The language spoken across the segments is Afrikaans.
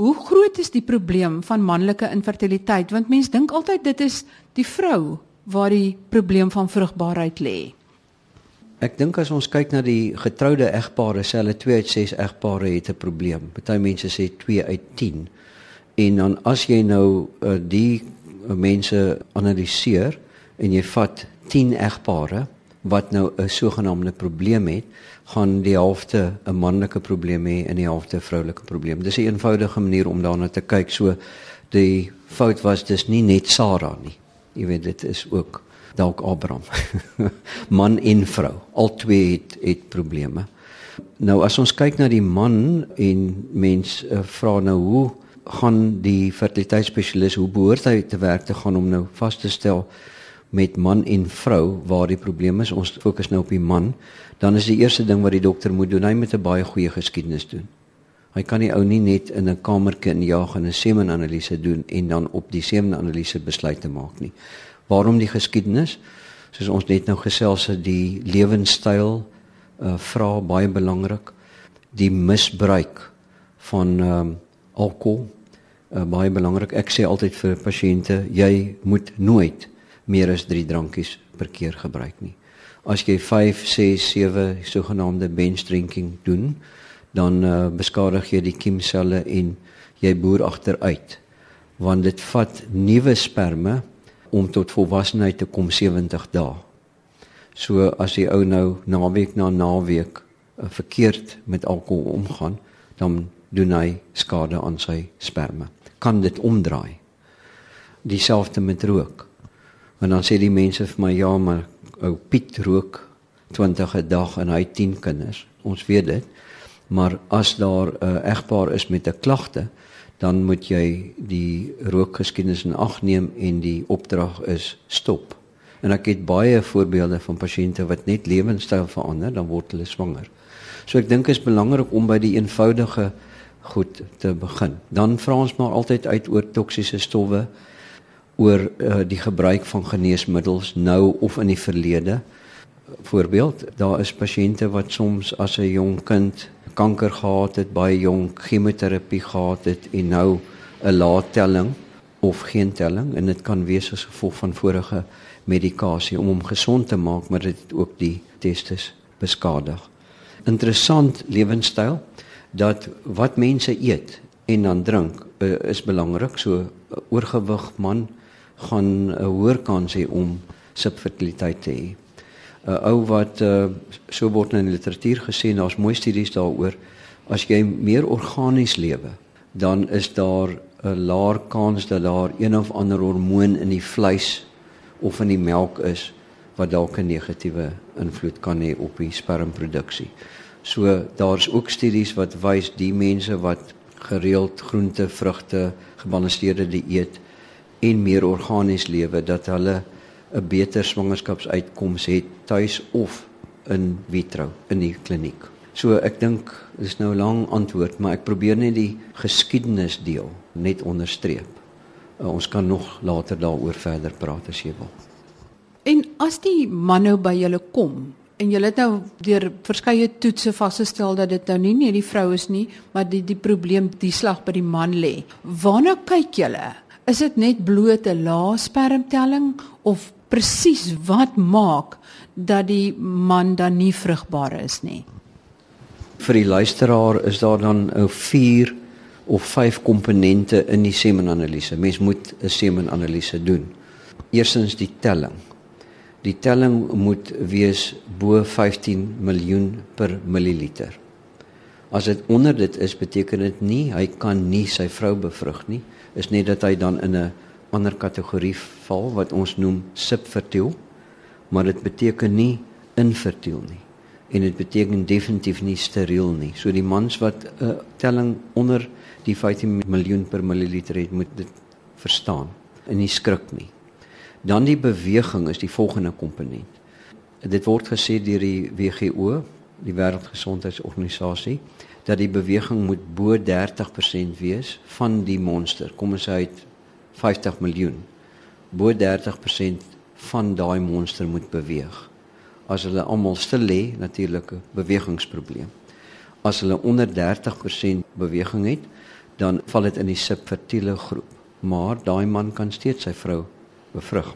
Hoe groot is die probleem van manlike infertiliteit? Want mense dink altyd dit is die vrou waar die probleem van vrugbaarheid lê. Ek dink as ons kyk na die getroude egpare, sê hulle 2 uit 6 egpare het 'n probleem. Party mense sê 2 uit 10. En dan as jy nou uh, die uh, mense analiseer en jy vat 10 egpare wat nou 'n sogenaamde probleem het, gaan die helfte 'n manlike probleem hê en die helfte 'n vroulike probleem. Dis 'n eenvoudige manier om daarna te kyk. So die fout was dis nie net Sarah nie. Jy weet dit is ook dalk Abraham. man en vrou, al twee het het probleme. Nou as ons kyk na die man en mens uh, vra nou hoe gaan die fertiliteitsspesialis hoe behoort hy te werk te gaan om nou vas te stel met man en vrou waar die probleem is. Ons fokus nou op die man. Dan is die eerste ding wat die dokter moet doen, hy moet 'n baie goeie geskiedenis doen. Hy kan nie ou nie net in 'n kamertjie injaag en 'n semenanalise doen en dan op die semenanalise besluite maak nie. Waarom die geskiedenis? Soos ons net nou gesels het, die lewenstyl uh vra baie belangrik. Die misbruik van ehm um, alkohol uh, baie belangrik. Ek sê altyd vir pasiënte, jy moet nooit meer as 3 drankies per keer gebruik nie. As jy 5, 6, 7 sogenaamde binge drinking doen, dan uh, beskadig jy die kiemselle en jy boer agteruit. Want dit vat nuwe sperme om tot volwassenheid te kom 70 dae. So as die ou nou naweek na naweek uh, verkeerd met alkohol omgaan, dan doen hy skade aan sy sperme. Kan dit omdraai? Dieselfde met rook. Want dan sê die mense vir my ja, maar ou Piet rook 20 'n dag en hy 10 kinders. Ons weet dit. Maar as daar 'n uh, egpaar is met 'n klagte, dan moet jy die rookgeskiedenis in ag neem en die opdrag is stop. En ek het baie voorbeelde van pasiënte wat net lewenstyl verander, dan word hulle swanger. So ek dink dit is belangrik om by die eenvoudige goed te begin. Dan vra ons maar altyd uit oor toksiese stowwe oor uh, die gebruik van geneesmiddels nou of in die verlede. Voorbeeld, daar is pasiënte wat soms as 'n jong kind kanker gehad het, baie jonk chemoterapie gehad het en nou 'n lae telling of geen telling en dit kan wees as gevolg van vorige medikasie om hom gesond te maak, maar dit het ook die testes beskadig. Interessant lewenstyl dat wat mense eet en dan drink uh, is belangrik. So oorgewig man gaan 'n hoër kans hê om subfertiliteit te hê. 'n Ou wat uh, so word in die literatuur gesê, daar's mooi studies daaroor, as jy meer organies lewe, dan is daar 'n laer kans dat daar een of ander hormoon in die vleis of in die melk is wat dalk 'n negatiewe invloed kan hê op die spermproduksie. So daar's ook studies wat wys die mense wat gereeld groente, vrugte, gebalanseerde dieet en meer organies lewe dat hulle 'n beter swangerskapsuitkoms het tuis of in vitro in die kliniek. So ek dink dis nou 'n lang antwoord, maar ek probeer net die geskiedenis deel net onderstreep. Uh, ons kan nog later daaroor verder praat as jy wil. En as die man nou by julle kom en julle het nou deur verskeie toetse vasgestel dat dit nou nie net die vrou is nie, maar die die probleem die slag by die man lê. Waarna kyk julle? Is dit net blote lae spermtelling of presies wat maak dat die man dan nie vrugbaar is nie? Vir die luisteraar is daar dan 'n 4 of 5 komponente in die semenanalise. Mens moet 'n semenanalise doen. Eerstens die telling. Die telling moet wees bo 15 miljoen per milliliter. As dit onder dit is, beteken dit nie hy kan nie sy vrou bevrug nie is net dat hy dan in 'n ander kategorie val wat ons noem subfertiel, maar dit beteken nie infertiel nie en dit beteken definitief nie steriel nie. So die mans wat 'n uh, telling onder die 15 miljoen per milliliter het, moet dit verstaan en nie skrik nie. Dan die beweging is die volgende komponent. Dit word gesê deur die WHO, die Wêreldgesondheidsorganisasie, dat die beweging moet bo 30% wees van die monster. Kom ons sê uit 50 miljoen. Bo 30% van daai monster moet beweeg. As hulle almal stil lê, natuurlike bewegingsprobleem. As hulle onder 30% beweging het, dan val dit in die subfertiele groep. Maar daai man kan steeds sy vrou bevrug.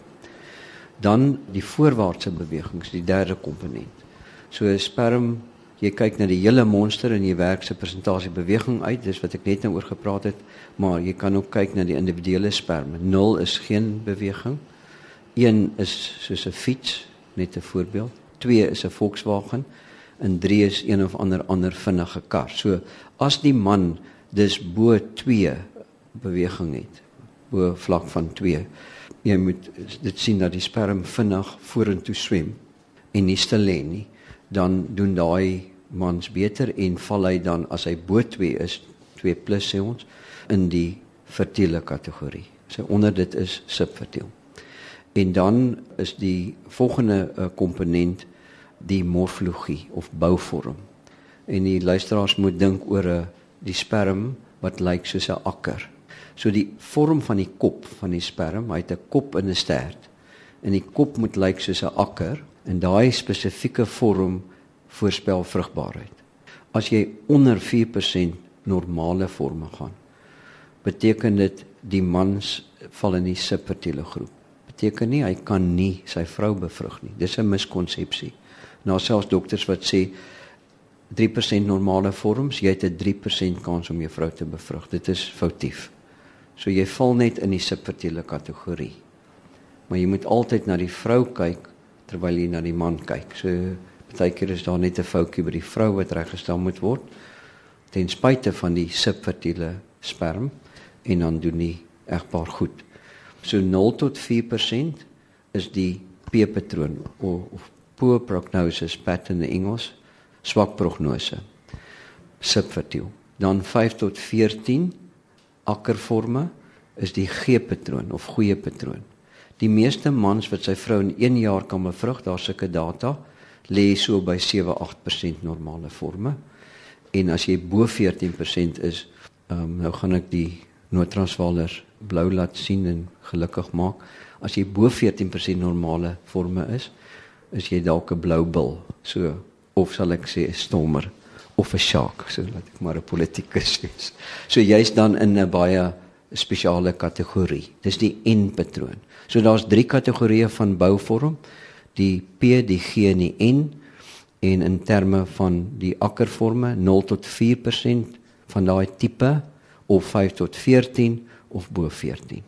Dan die voorwaartse bewegings, die derde komponent. So sperm, jy kyk na die hele monster en jy werk se persentasie beweging uit, dis wat ek net nou oor gepraat het, maar jy kan ook kyk na die individuele sperm. 0 is geen beweging. 1 is soos 'n fiets, net 'n voorbeeld. 2 is 'n Volkswagen en 3 is een of ander ander vinnige kar. So as die man dis bo 2 beweging het, bo vlak van 2. Jy moet dit sien dat die sperm vinnig vorentoe swem en nie stil lê nie, dan doen daai mans beter en val hy dan as hy bo 2 is, 2 plus sê ons in die fertiele kategorie. So onder dit is subfertiel. En dan is die volgende uh, komponent die morfologie of bouvorm. En die luisteraars moet dink oor 'n eh, die sperm wat lyk soos 'n akker. So die vorm van die kop van die sperm, hy het 'n kop en 'n stert. En die kop moet lyk soos 'n akker en daai spesifieke vorm voorspel vrugbaarheid. As jy onder 4% normale vorme gaan, beteken dit die mans val in die subfertiele groep. Beteken nie hy kan nie sy vrou bevrug nie. Dis 'n miskonsepsie nou selfs dokters wat sê 3% normale vorms, jy het 'n 3% kans om jou vrou te bevrug. Dit is foutief. So jy val net in die subfertiele kategorie. Maar jy moet altyd na die vrou kyk terwyl jy na die man kyk. So baie keer is daar net 'n foutjie by die vrou wat reggestel moet word ten spyte van die subfertiele sperm en dan doen nie egpaar goed. So 0 tot 4% is die P-patroon of poor prognosis pattern in Engels, swak prognose. Subfertiel. Dan 5 tot 14 akkerforme is die G-patroon of goeie patroon. Die meeste mans wat sy vrou in 1 jaar kan bevrug, daar sulke data lê so by 7-8% normale forme. En as jy bo 14% is, um, nou gaan ek die Noord-Transvaalers blou laat sien en gelukkig maak. As jy bo 14% normale forme is, is jy dalk 'n blou bil. So of sal ek sê 'n stommer of 'n shark, so laat ek maar 'n politikus wees. So jy's dan in 'n baie spesiale kategorie. Dis die N-patroon. So daar's drie kategorieë van bouvorm. Die P, die G en die N en in terme van die akkerforme 0 tot 4% van daai tipe of 5 tot 14 of bo 14.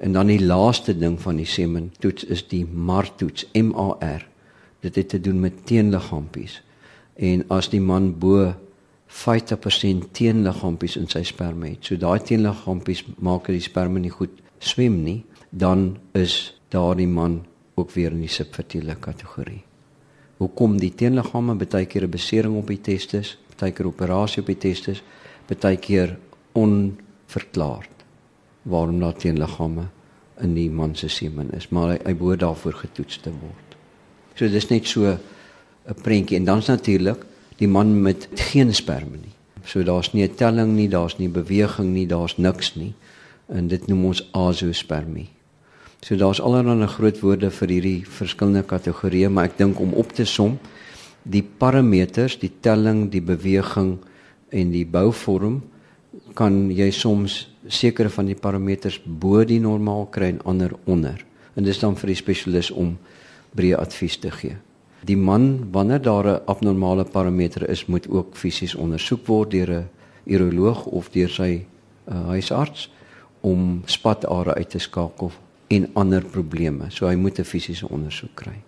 En dan die laaste ding van die semen toets is die MAR toets, M A R. Dit het te doen met teenliggaampies. En as die man bo 50% teenliggaampies in sy sperma het, so daai teenliggaampies maak dat die sperma nie goed swem nie, dan is daardie man ook weer in die subfertiele kategorie. Hoekom die teenliggame baie keer 'n besering op die testis, baie keer operasie op die testis, baie keer onverklaard waarom daar teenliggame in die man se semen is, maar hy, hy behoort daarvoor getoets te word. So dis net so 'n prentjie en dan's natuurlik die man met geen sperma nie. So daar's nie 'n telling nie, daar's nie beweging nie, daar's niks nie. En dit noem ons azoospermie. So daar's allerlei groot woorde vir hierdie verskillende kategorieë, maar ek dink om op te som, die parameters, die telling, die beweging en die bouvorm kan jy soms sekere van die parameters bo die normaal kry en ander onder. En dis dan vir die spesialis om breë advies te gee. Die man wanneer daar 'n abnormale parameter is, moet ook fisies ondersoek word deur 'n uroloog of deur sy uh, huisarts om spatare uit te skakel en ander probleme. So hy moet 'n fisiese ondersoek kry.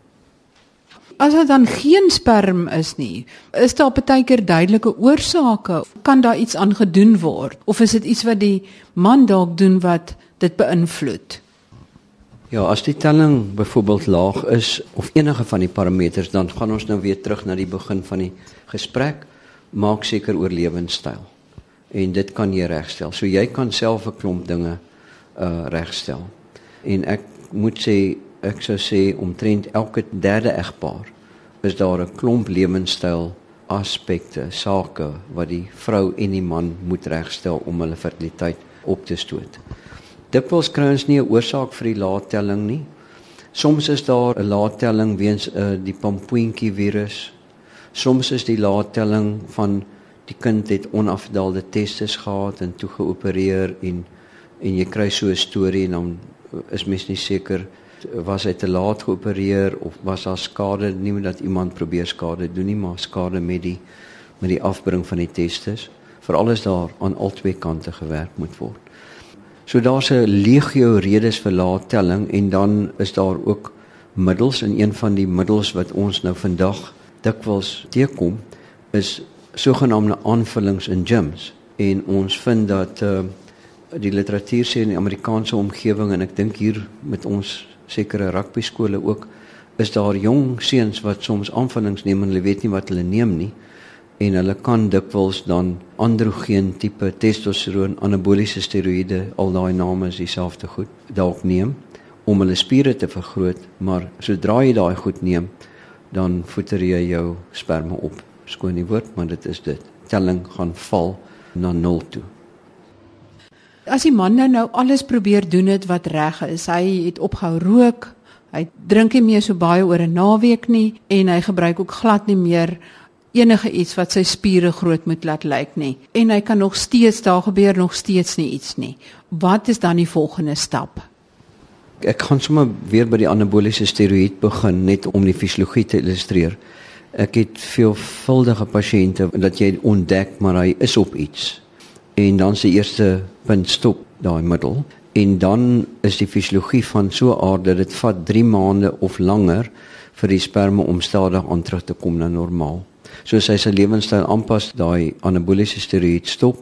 As dit dan geen sperm is nie, is daar baie keer duidelike oorsake. Kan daar iets aan gedoen word of is dit iets wat die man dalk doen wat dit beïnvloed? Ja, as die telling byvoorbeeld laag is of enige van die parameters, dan gaan ons nou weer terug na die begin van die gesprek. Maak seker oor lewenstyl. En dit kan jy regstel. So jy kan self 'n klomp dinge uh regstel. En ek moet sê ek sou sê omtrent elke derde egpaar is daar 'n klomp lewenstyl aspekte, sake wat die vrou en die man moet regstel om hulle fertiliteit op te stoot. Dikwels kry ons nie 'n oorsaak vir die laattelling nie. Soms is daar 'n laattelling weens uh, die pampoentjie virus. Soms is die laattelling van die kind het onafdaalde testes gehad en toe geopereer en en jy kry so 'n storie en dan is mens nie seker was hy te laat geopereer of was daar skade? Nie dat iemand probeer skade doen nie maar skade met die met die afbring van die testes. Veral is daar aan al twee kante gewerk moet word. So daar's 'n legio redes vir laattelling en dan is daar ook middels en een van die middels wat ons nou vandag dikwels teekom is sogenaamde aanvullings in gyms. En ons vind dat uh, die literatuur sê in die Amerikaanse omgewing en ek dink hier met ons sekere rugby skole ook is daar jong seuns wat soms aanvullings neem en hulle weet nie wat hulle neem nie en hulle kan dikwels dan androgeen tipe testosteron anaboliese steroïde al daai name is dieselfde goed dalk neem om hulle spiere te vergroot maar sodra jy daai goed neem dan voeter jy jou sperma op skoon die woord, maar dit is dit. Telling gaan val na 0 toe. As die man nou nou alles probeer doen het wat reg is, hy het opgehou rook, hy drink nie meer so baie oor 'n naweek nie en hy gebruik ook glad nie meer enige iets wat sy spiere groot moet laat lyk nie en hy kan nog steeds daar gebeur nog steeds nie iets nie. Wat is dan die volgende stap? Ek gaan sommer weer by die anaboliese steroïd begin net om die fisiologie te illustreer. Ek het veelvuldige pasiënte dat jy ontdek maar hy is op iets. En dan se eerste punt stop daai middel en dan is die fisiologie van so aard dat dit vat 3 maande of langer vir die sperma om stadig aan terug te kom na normaal. So as hy sy lewenstyl aanpas, daai anaboliese steroïd stop,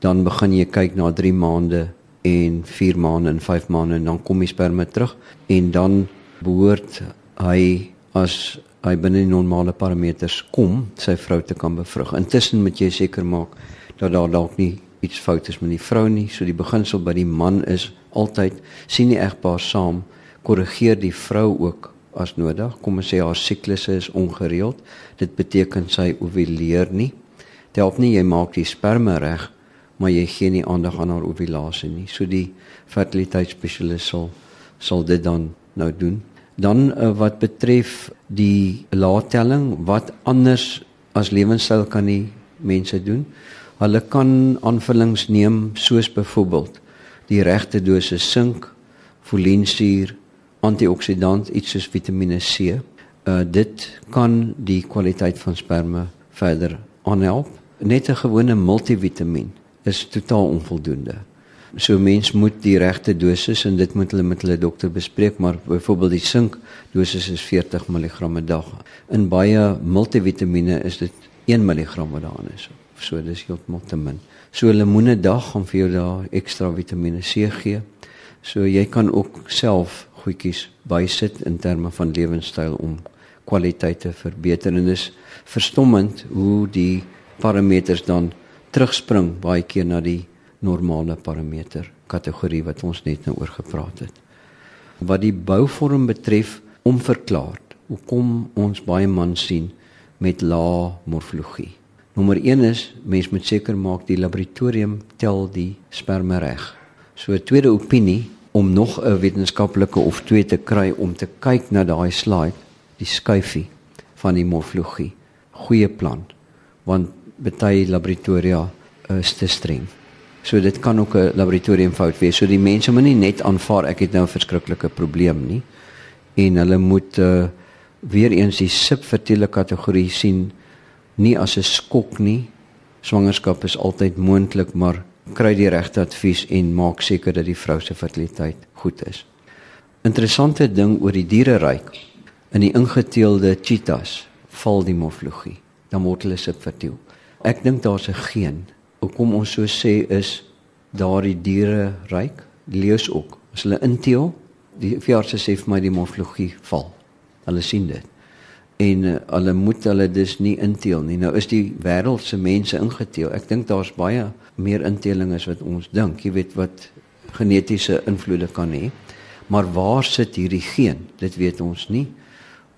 dan begin jy kyk na 3 maande en 4 maande en 5 maande en dan kom die sperma terug en dan behoort hy as hy binne die normale parameters kom, sy vrou te kan bevrug. Intussen moet jy seker maak dat daar dalk nie iets fout is met die vrou nie. So die beginsel by die man is altyd sien die egpaar saam, korrigeer die vrou ook as nodig. Kom ons sê haar siklusse is ongereeld. Dit beteken sy ovuleer nie. Dit help nie jy maak die sperma reg, maar jy gee nie aandag aan haar ovulasie nie. So die fertiliteitsspesialis sal sal dit dan nou doen. Dan uh, wat betref die laattelling, wat anders as lewenstyl kan die mense doen? Hulle kan aanvullings neem soos byvoorbeeld die regte dosis sink, folinsuur, antioksidant, iets soos Vitamiene C. Uh dit kan die kwaliteit van sperma verder aanhelp. Net 'n gewone multivitamiin is totaal onvoldoende. So mens moet die regte dosis en dit moet hulle met hulle dokter bespreek, maar byvoorbeeld die sink dosis is 40 mg 'n dag. In baie multivitamiene is dit 1 mg wat daarin is. So dis heeltemal te min. So lemoene dag gaan vir jou daar ekstra Vitamiene C gee. So jy kan ook self goedjies bysit in terme van lewenstyl om kwaliteit te verbeter en dis verstommend hoe die parameters dan terugspring baie keer na die normale parameter kategorie wat ons net nou oor gepraat het. Wat die bouvorm betref, onverklaard. Hoekom ons baie man sien met lae morfologie. Nommer 1 is mens moet seker maak die laboratorium tel die sperma reg. So 'n tweede opinie om nog 'n wetenskaplike of twee te kry om te kyk na daai slide, die skuifie van die morfologie. Goeie plan want baie laboratoria is te streng. So dit kan ook 'n laboratoriumfout wees. So die mense moet nie net aanvaar ek het nou 'n verskriklike probleem nie. En hulle moet uh weer eens die subfertiele kategorie sien nie as 'n skok nie. Swangerskap is altyd moontlik, maar kry die regte advies en maak seker dat die vrou se fertiliteit goed is. Interessante ding oor die diereryk. In die ingeteelde cheetahs val die morfologie. Dan word hulle subfertiel. Ek dink daar's 'n geen hoekom ons so sê is daardie diere ryk leus ook as hulle inteel die veeartse sê vir my die morfologie val hulle sien dit en uh, hulle moet hulle dus nie inteel nie. Nou is die wêreldse mense ingeteel. Ek dink daar's baie meer inteling as wat ons dink. Jy weet wat genetiese invloede kan hê. Maar waar sit hierdie geen? Dit weet ons nie.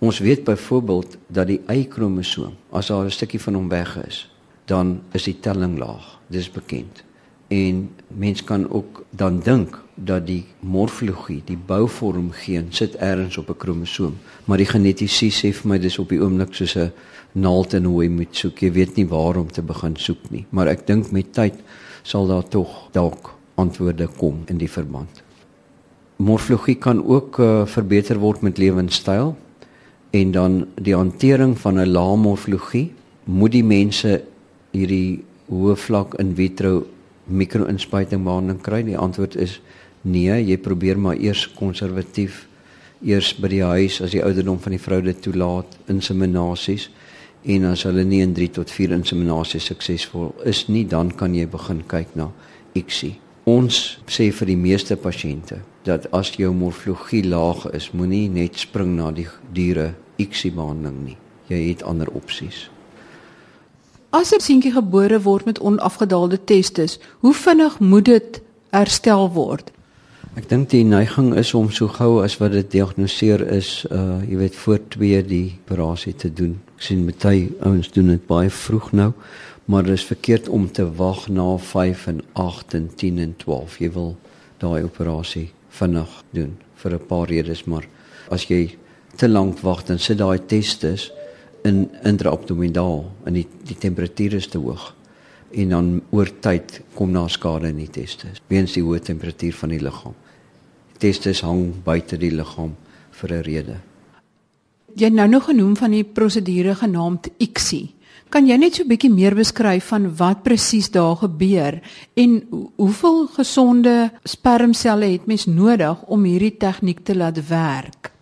Ons weet byvoorbeeld dat die y-kromosoom as daar 'n stukkie van hom weg is dan is die telling laag. Dis bekend. En mens kan ook dan dink dat die morfologie, die bouvorm geen sit ergens op 'n kromosoom, maar die genetiese sê vir my dis op die oomblik soos 'n naald in hoe jy moet soek. Jy weet nie waar om te begin soek nie, maar ek dink met tyd sal daar tog dalk antwoorde kom in die verband. Morfologie kan ook uh, verbeter word met lewenstyl en dan die hantering van 'n lae morfologie moet die mense hierdie hoë vlak in vitro mikro-inspuiting behandeling kry. Die antwoord is nee, jy probeer maar eers konservatief eers by die huis as die ouderdom van die vrou dit toelaat inseminasies en as hulle nie in 3 tot 4 inseminasies suksesvol is nie, dan kan jy begin kyk na ICSI. Ons sê vir die meeste pasiënte dat as jou morfologie laag is, moenie net spring na die diere ICSI behandeling nie. Jy het ander opsies. As 'n seentjie gebore word met onafgedaalde testes, hoe vinnig moet dit herstel word? Ek dink die neiging is om so gou as wat dit diagnoseer is, uh jy weet voor 2 die operasie te doen. Ek sien baie ouens doen dit baie vroeg nou, maar dit is verkeerd om te wag na 5 en 8 en 10 en 12. Jy wil daai operasie vinnig doen vir 'n paar redes, maar as jy te lank wag dan sit daai testes in intraabdominaal en die die temperatuur is te hoog en dan oor tyd kom daar skade in die testes weens die hoë temperatuur van die liggaam. Testes hang buite die liggaam vir 'n rede. Jy nou nog genoem van die prosedure genaamd ICSI. Kan jy net so 'n bietjie meer beskryf van wat presies daar gebeur en hoeveel gesonde spermselle het mens nodig om hierdie tegniek te laat werk?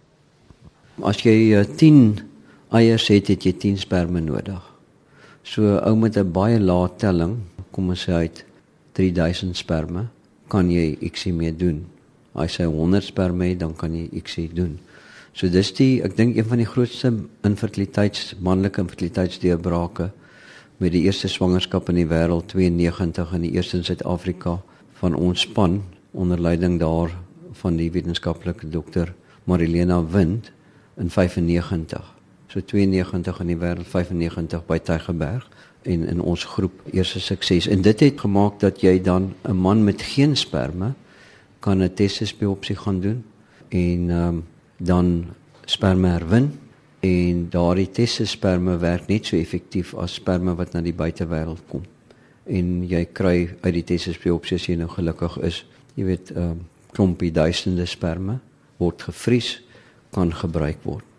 As jy 10 uh, eiers het, het jy 10 sperme nodig. So ou met 'n baie lae telling, kom ons sê uit 3000 sperme, kan jy ICSI mee doen. As jy 100 sperme het, dan kan jy ICSI doen. So dis die ek dink een van die grootste infertiliteits manlike infertiliteitsdeurbrake met die eerste swangerskap in die wêreld 92 in die eerste in Suid-Afrika van ons span onder leiding daar van die wetenskaplike dokter Marilena Wind in 95 so 92 in die wêreld 95 by Tygerberg en in ons groep eerste sukses en dit het gemaak dat jy dan 'n man met geen sperme kan 'n testisbiopsie gaan doen en um, dan sperme herwin en daardie testissperme werk net so effektief as sperme wat na die buitewêreld kom. En jy kry uit die testisbiopsie as jy nou gelukkig is jy weet um, klompie duisende sperme word gevries kan gebruik word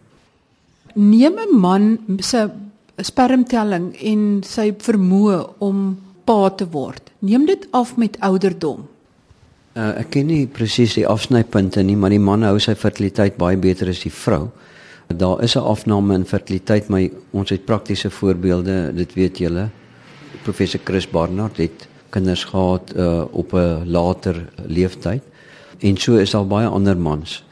neem 'n man se spermtelling en sy vermoë om pa te word. Neem dit af met ouderdom. Uh, ek ken nie presies die afsnypunte nie, maar die man hou sy fertiliteit baie beter as die vrou. Daar is 'n afname in fertiliteit, maar ons het praktiese voorbeelde, dit weet julle. Professor Chris Barnard het kinders gehad uh, op 'n later leeftyd. En so is daar baie ander mans.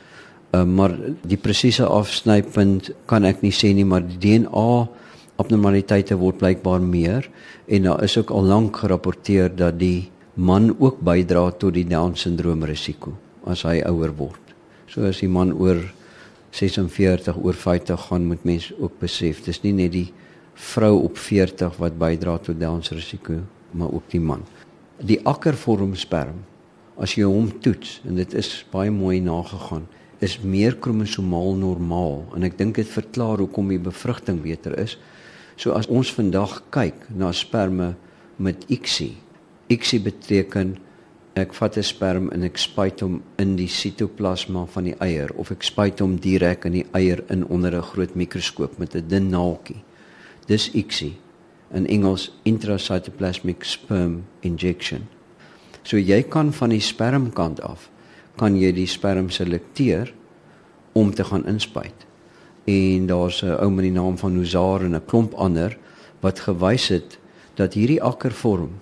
Uh, maar die presiese afsnypunt kan ek nie sê nie, maar die DNA abnormaliteite word blykbaar meer en daar is ook al lank gerapporteer dat die man ook bydra tot die Down syndroom risiko as hy ouer word. So as die man oor 46 oor 50 gaan moet mens ook besef dis nie net die vrou op 40 wat bydra tot Down se risiko maar ook die man. Die akkervorm sperm as jy hom toets en dit is baie mooi nagegaan is meer kromosomaal normaal en ek dink dit verklaar hoekom die bevrugting beter is. So as ons vandag kyk na sperme met ICSI. ICSI beteken ek vat 'n sperm en ek spuit hom in die sitoplasma van die eier of ek spuit hom direk in die eier in onder 'n groot mikroskoop met 'n dun naaltjie. Dis ICSI. In Engels intracytoplasmic sperm injection. So jy kan van die spermkant af kan jy die sperm selekteer om te gaan inspuit. En daar's 'n ou met die naam van Nuzar en 'n klomp ander wat gewys het dat hierdie akkervorm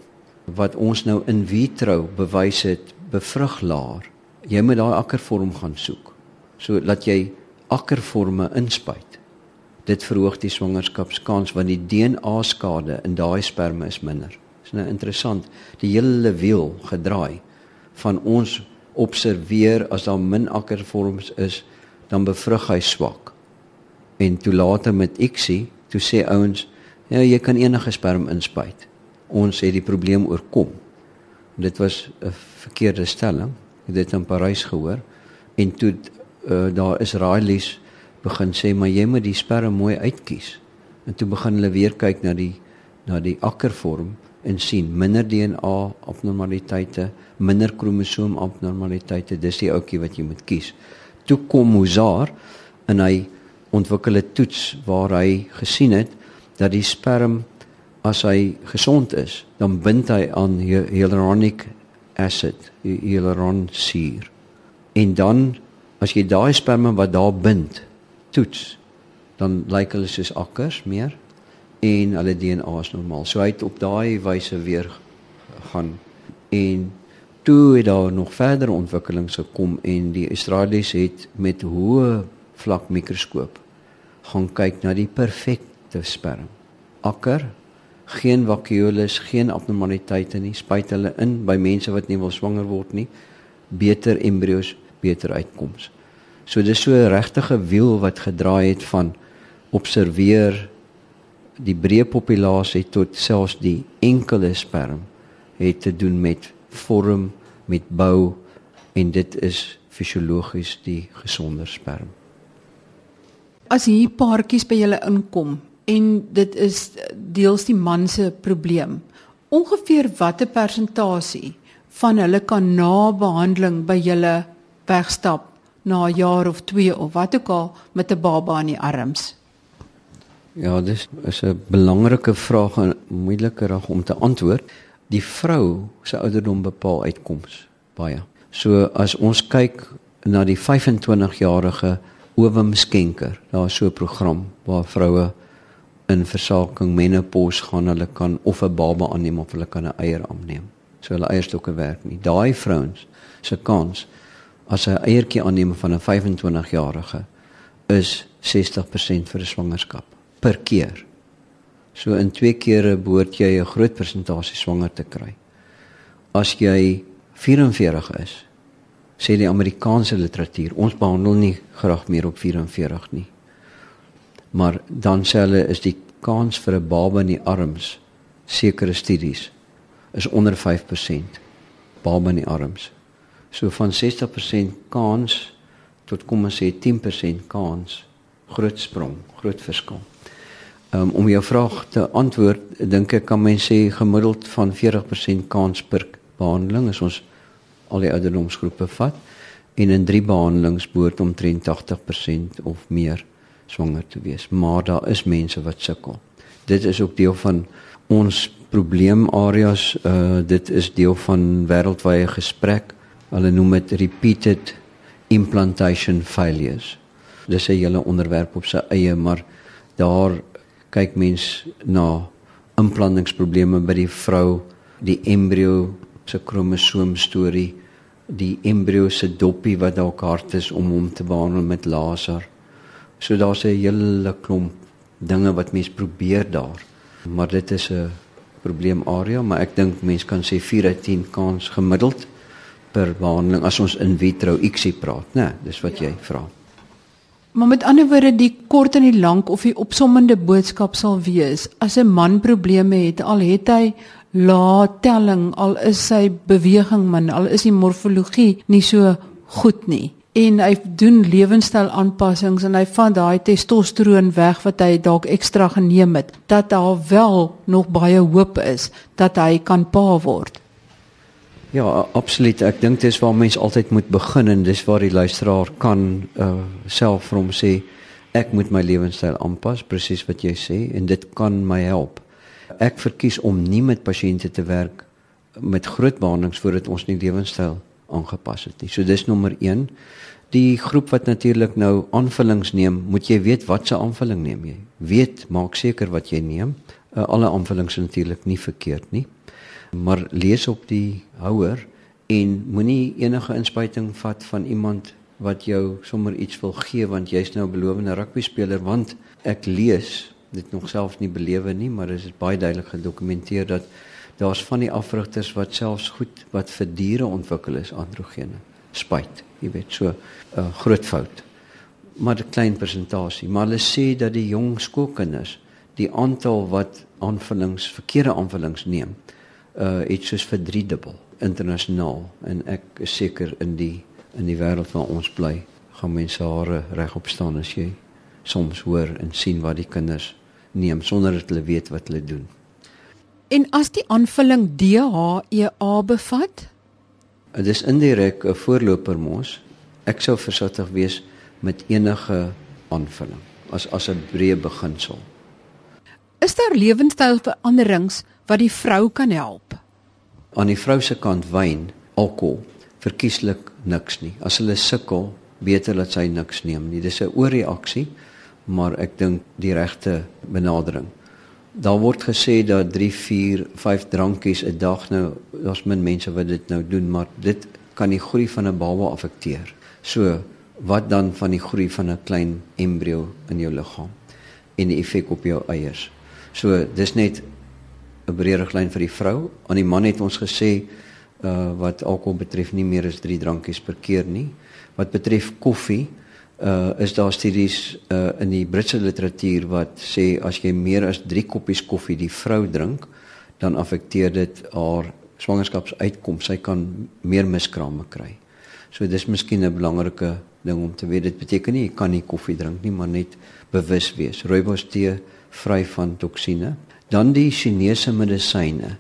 wat ons nou in vitro bewys het bevrug laer. Jy moet daai akkervorm gaan soek. So dat jy akkervorme inspuit. Dit verhoog die swangerskapskans want die DNA skade in daai sperme is minder. Dis nou interessant. Die hele wiel gedraai van ons observeer as daar min akkervorms is, dan bevrug hy swak. En toe later met ICSI, toe sê ouens, ja, jy kan enige sperm inspuit. Ons het die probleem oorkom. Dit was 'n verkeerde stelling. dit in Parys gehoor en toe uh, daar Israelies begin sê maar jy moet die sperm mooi uitkies. En toe begin hulle weer kyk na die na die akkervorm en sien minder DNA abnormaliteite, minder kromosoom abnormaliteite. Dis die ouetjie wat jy moet kies. Toe kom Mozart en hy ontwikkel 'n toets waar hy gesien het dat die sperm as hy gesond is, dan bind hy aan hyaluronic acid, hyaluronsuur. En dan as jy daai sperma wat daar bind, toets, dan lyk hulle soos akkers meer en hulle DNA is normaal. So hy het op daai wyse weer gaan en toe het daar nog verder ontwikkelings gekom en die Australiërs het met hoë vlak mikroskoop gaan kyk na die perfekte sperm. Akker, geen vakuoles, geen abnormaliteite nie, spuit hulle in by mense wat nie wil swanger word nie, beter embrio's, beter uitkomste. So dis so 'n regtige wiel wat gedraai het van observeer die breë populasie tot selfs die enkele sperm het te doen met vorm, met bou en dit is fisiologies die gesonder sperm. As hier paartjies by julle inkom en dit is deels die man se probleem, ongeveer watter persentasie van hulle kan na behandeling by julle wegstap na 'n jaar of 2 of wat ook al met 'n baba in die arms? Ja, dis is 'n belangrike vraag en moeiliker om te antwoord. Die vrou se ouderdom bepaal uitkoms baie. So as ons kyk na die 25-jarige Owem Skenker, daar is so 'n program waar vroue in versaking menopause gaan, hulle kan of 'n baba aanneem of hulle kan 'n eier aanneem. So hulle eierstokke werk nie. Daai vrouens se kans as 'n eiertjie aanneem van 'n 25-jarige is 60% vir 'n swangerskap per keer. So in twee kere behoort jy 'n groot persentasie swanger te kry. As jy 44 is, sê die Amerikaanse literatuur, ons behandel nie graag meer op 44 nie. Maar dan sê hulle is die kans vir 'n baba in die arms sekere studies is onder 5% baba in die arms. So van 60% kans tot kom ons sê 10% kans groot sprong, groot verskil. Um, om jou vraag te antwoord, dink ek kan mens sê gemiddeld van 40% kans per behandeling as ons al die ouderdomsgroepe vat en in drie behandelings behoort om 83% of meer swanger te wees. Maar daar is mense wat sukkel. Dit is ook deel van ons probleemareas. Uh dit is deel van wêreldwye gesprek. Hulle noem dit repeated implantation failures. Dis 'n hele onderwerp op sy eie, maar daar kyk mens na implantingsprobleme by die vrou, die embrio se kromosoom storie, die embrio se doppie wat dalk hard is om hom te behandel met laser. So daar's 'n hele klomp dinge wat mens probeer daar. Maar dit is 'n probleemarea, maar ek dink mens kan sê 4 uit 10 kans gemiddeld per behandeling as ons in vitro ICSI praat, né? Nee, dis wat jy vra. Maar met ander woorde, die kort en die lank of die opsommende boodskap sal wees: as 'n man probleme het, al het hy lae telling, al is sy beweging min, al is die morfologie nie so goed nie en hy doen lewenstyl aanpassings en hy vat daai testosteron weg wat hy dalk ekstra geneem het, dat daar wel nog baie hoop is dat hy kan pa word. Ja, absoluut. Ek dink dis waar mense altyd moet begin en dis waar die luisteraar kan uh self vir hom sê ek moet my lewenstyl aanpas, presies wat jy sê en dit kan my help. Ek verkies om nie met pasiënte te werk met groot behandelings voordat ons nie lewenstyl aangepas het nie. So dis nommer 1. Die groep wat natuurlik nou aanvullings neem, moet jy weet watse aanvulling neem jy. Weet, maak seker wat jy neem. Uh, alle aanvullings is natuurlik nie verkeerd nie maar lees op die houer en moenie enige inspuiting vat van iemand wat jou sommer iets wil gee want jy's nou 'n belowende rugby speler want ek lees dit nog self nie belewe nie maar dit is baie duidelik gedokumenteer dat daar's van die afrigters wat selfs goed wat vir diere ontwikkel is androgene spuit jy weet so 'n uh, groot fout. Maar 'n klein persentasie. Maar hulle sê dat die jong skoolkinders die aantal wat aanvullings verkeerde aanvullings neem uh iets soos vir 3 dubbel internasionaal en ek is seker in die in die wêreld waar ons bly gaan mense hare regop staan as jy soms hoor en sien wat die kinders neem sonder dat hulle weet wat hulle doen. En as die aanvulling DHEA bevat, dit is indirek 'n voorloper mos. Ek sou versigtig wees met enige aanvulling as as 'n breë beginsel. Is daar lewenstylveranderings wat die vrou kan help? Aan die vrou se kant wyn, alkohol, verkieslik niks nie. As hulle sukkel, beter dat sy niks neem nie. Dis 'n oorreaksie, maar ek dink die regte benadering. Daar word gesê dat 3, 4, 5 drankies 'n dag nou, daar's min mense wat dit nou doen, maar dit kan die groei van 'n baba afekteer. So, wat dan van die groei van 'n klein embrio in jou liggaam en die effek op jou eiers? So, dis net 'n breë riglyn vir die vrou. Aan die man het ons gesê uh wat alkohol betref nie meer as 3 drankies per keer nie. Wat betref koffie, uh is daar studies uh in die Britse literatuur wat sê as jy meer as 3 koppies koffie die vrou drink, dan affekteer dit haar swangerskapsuitkoms. Sy kan meer miskrame kry. So dis miskien 'n belangrike ding om te weet. Dit beteken nie jy kan nie koffie drink nie, maar net bewus wees. Rooibos tee vry van toksine. Dan die Chinese medisyne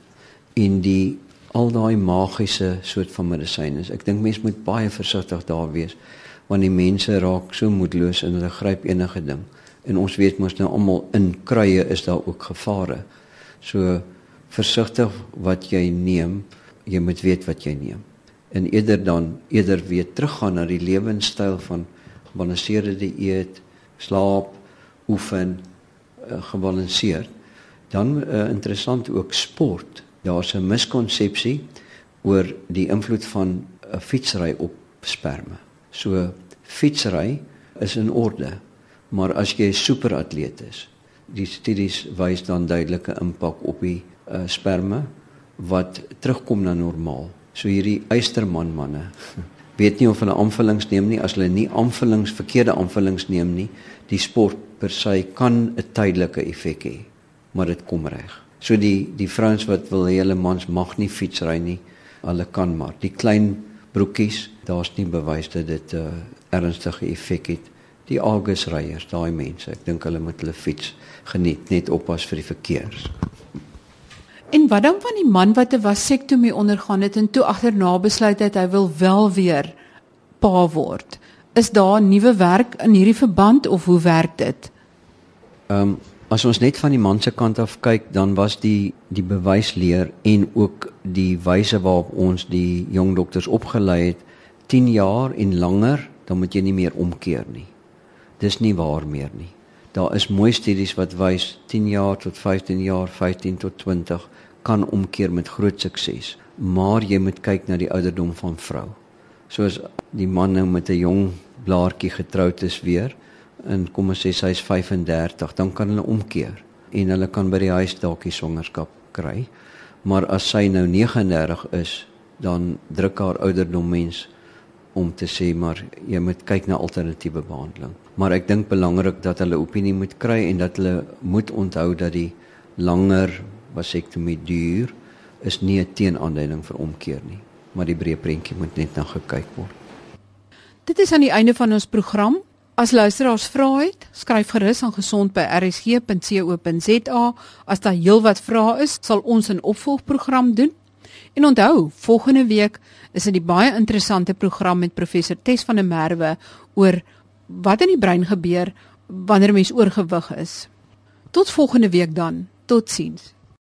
en die al daai magiese soort van medisyne. Ek dink mense moet baie versigtig daar wees want die mense raak so moedeloos en hulle gryp enige ding. En ons weet mos nou almal in kruie is daar ook gevare. So versigtig wat jy neem, jy moet weet wat jy neem. En eerder dan eerder weer teruggaan na die lewenstyl van gebalanseerde dieet, slaap, oefen, uh, gebalanseerd. Dan uh, interessant ook sport daar's 'n miskonsepsie oor die invloed van 'n fietsry op sperma. So fietsry is in orde, maar as jy 'n superatleet is, die studies wys dan duidelike impak op die uh, sperma wat terugkom na normaal. So hierdie eysterman manne weet nie of hulle aanvullings neem nie as hulle nie aanvullings verkeerde aanvullings neem nie, die sport per se kan 'n tydelike effek hê, maar dit kom reg. So die die vrouens wat wil hê hulle mans mag nie fietsry nie, hulle kan maar. Die klein broekies, daar's nie bewys dat dit 'n uh, ernstige effek het. Die agusryers, daai mense, ek dink hulle moet hulle fiets geniet, net oppas vir die verkeers. En wat dan van die man wat 'n vasektomie ondergaan het en toe agterna besluit het hy wil wel weer pa word? Is daar nuwe werk in hierdie verband of hoe werk dit? Ehm um, As ons net van die man se kant af kyk, dan was die die bewysleer en ook die wyse waarop ons die jong dokters opgelei het 10 jaar en langer, dan moet jy nie meer omkeer nie. Dis nie waar meer nie. Daar is mooi studies wat wys 10 jaar tot 15 jaar, 15 tot 20 kan omkeer met groot sukses. Maar jy moet kyk na die ouderdom van vrou. Soos die man nou met 'n jong blaartjie getroud is weer, en kom ons sê sy is 35, dan kan hulle omkeer en hulle kan by die huis dalk die swangerskap kry. Maar as sy nou 39 is, dan druk haar ouderdom mens om te sê maar jy moet kyk na alternatiewe behandeling. Maar ek dink belangrik dat hulle opinie moet kry en dat hulle moet onthou dat die langer vasektomie duur is nie 'n teenaanduiding vir omkeer nie, maar die breë prentjie moet net na gekyk word. Dit is aan die einde van ons program. As luisteraars vra het, skryf gerus aan gesond@rsg.co.za. As daar heelwat vrae is, sal ons 'n opvolgprogram doen. En onthou, volgende week is dit 'n baie interessante program met professor Tes van der Merwe oor wat in die brein gebeur wanneer mens oorgewig is. Tot volgende week dan. Totsiens.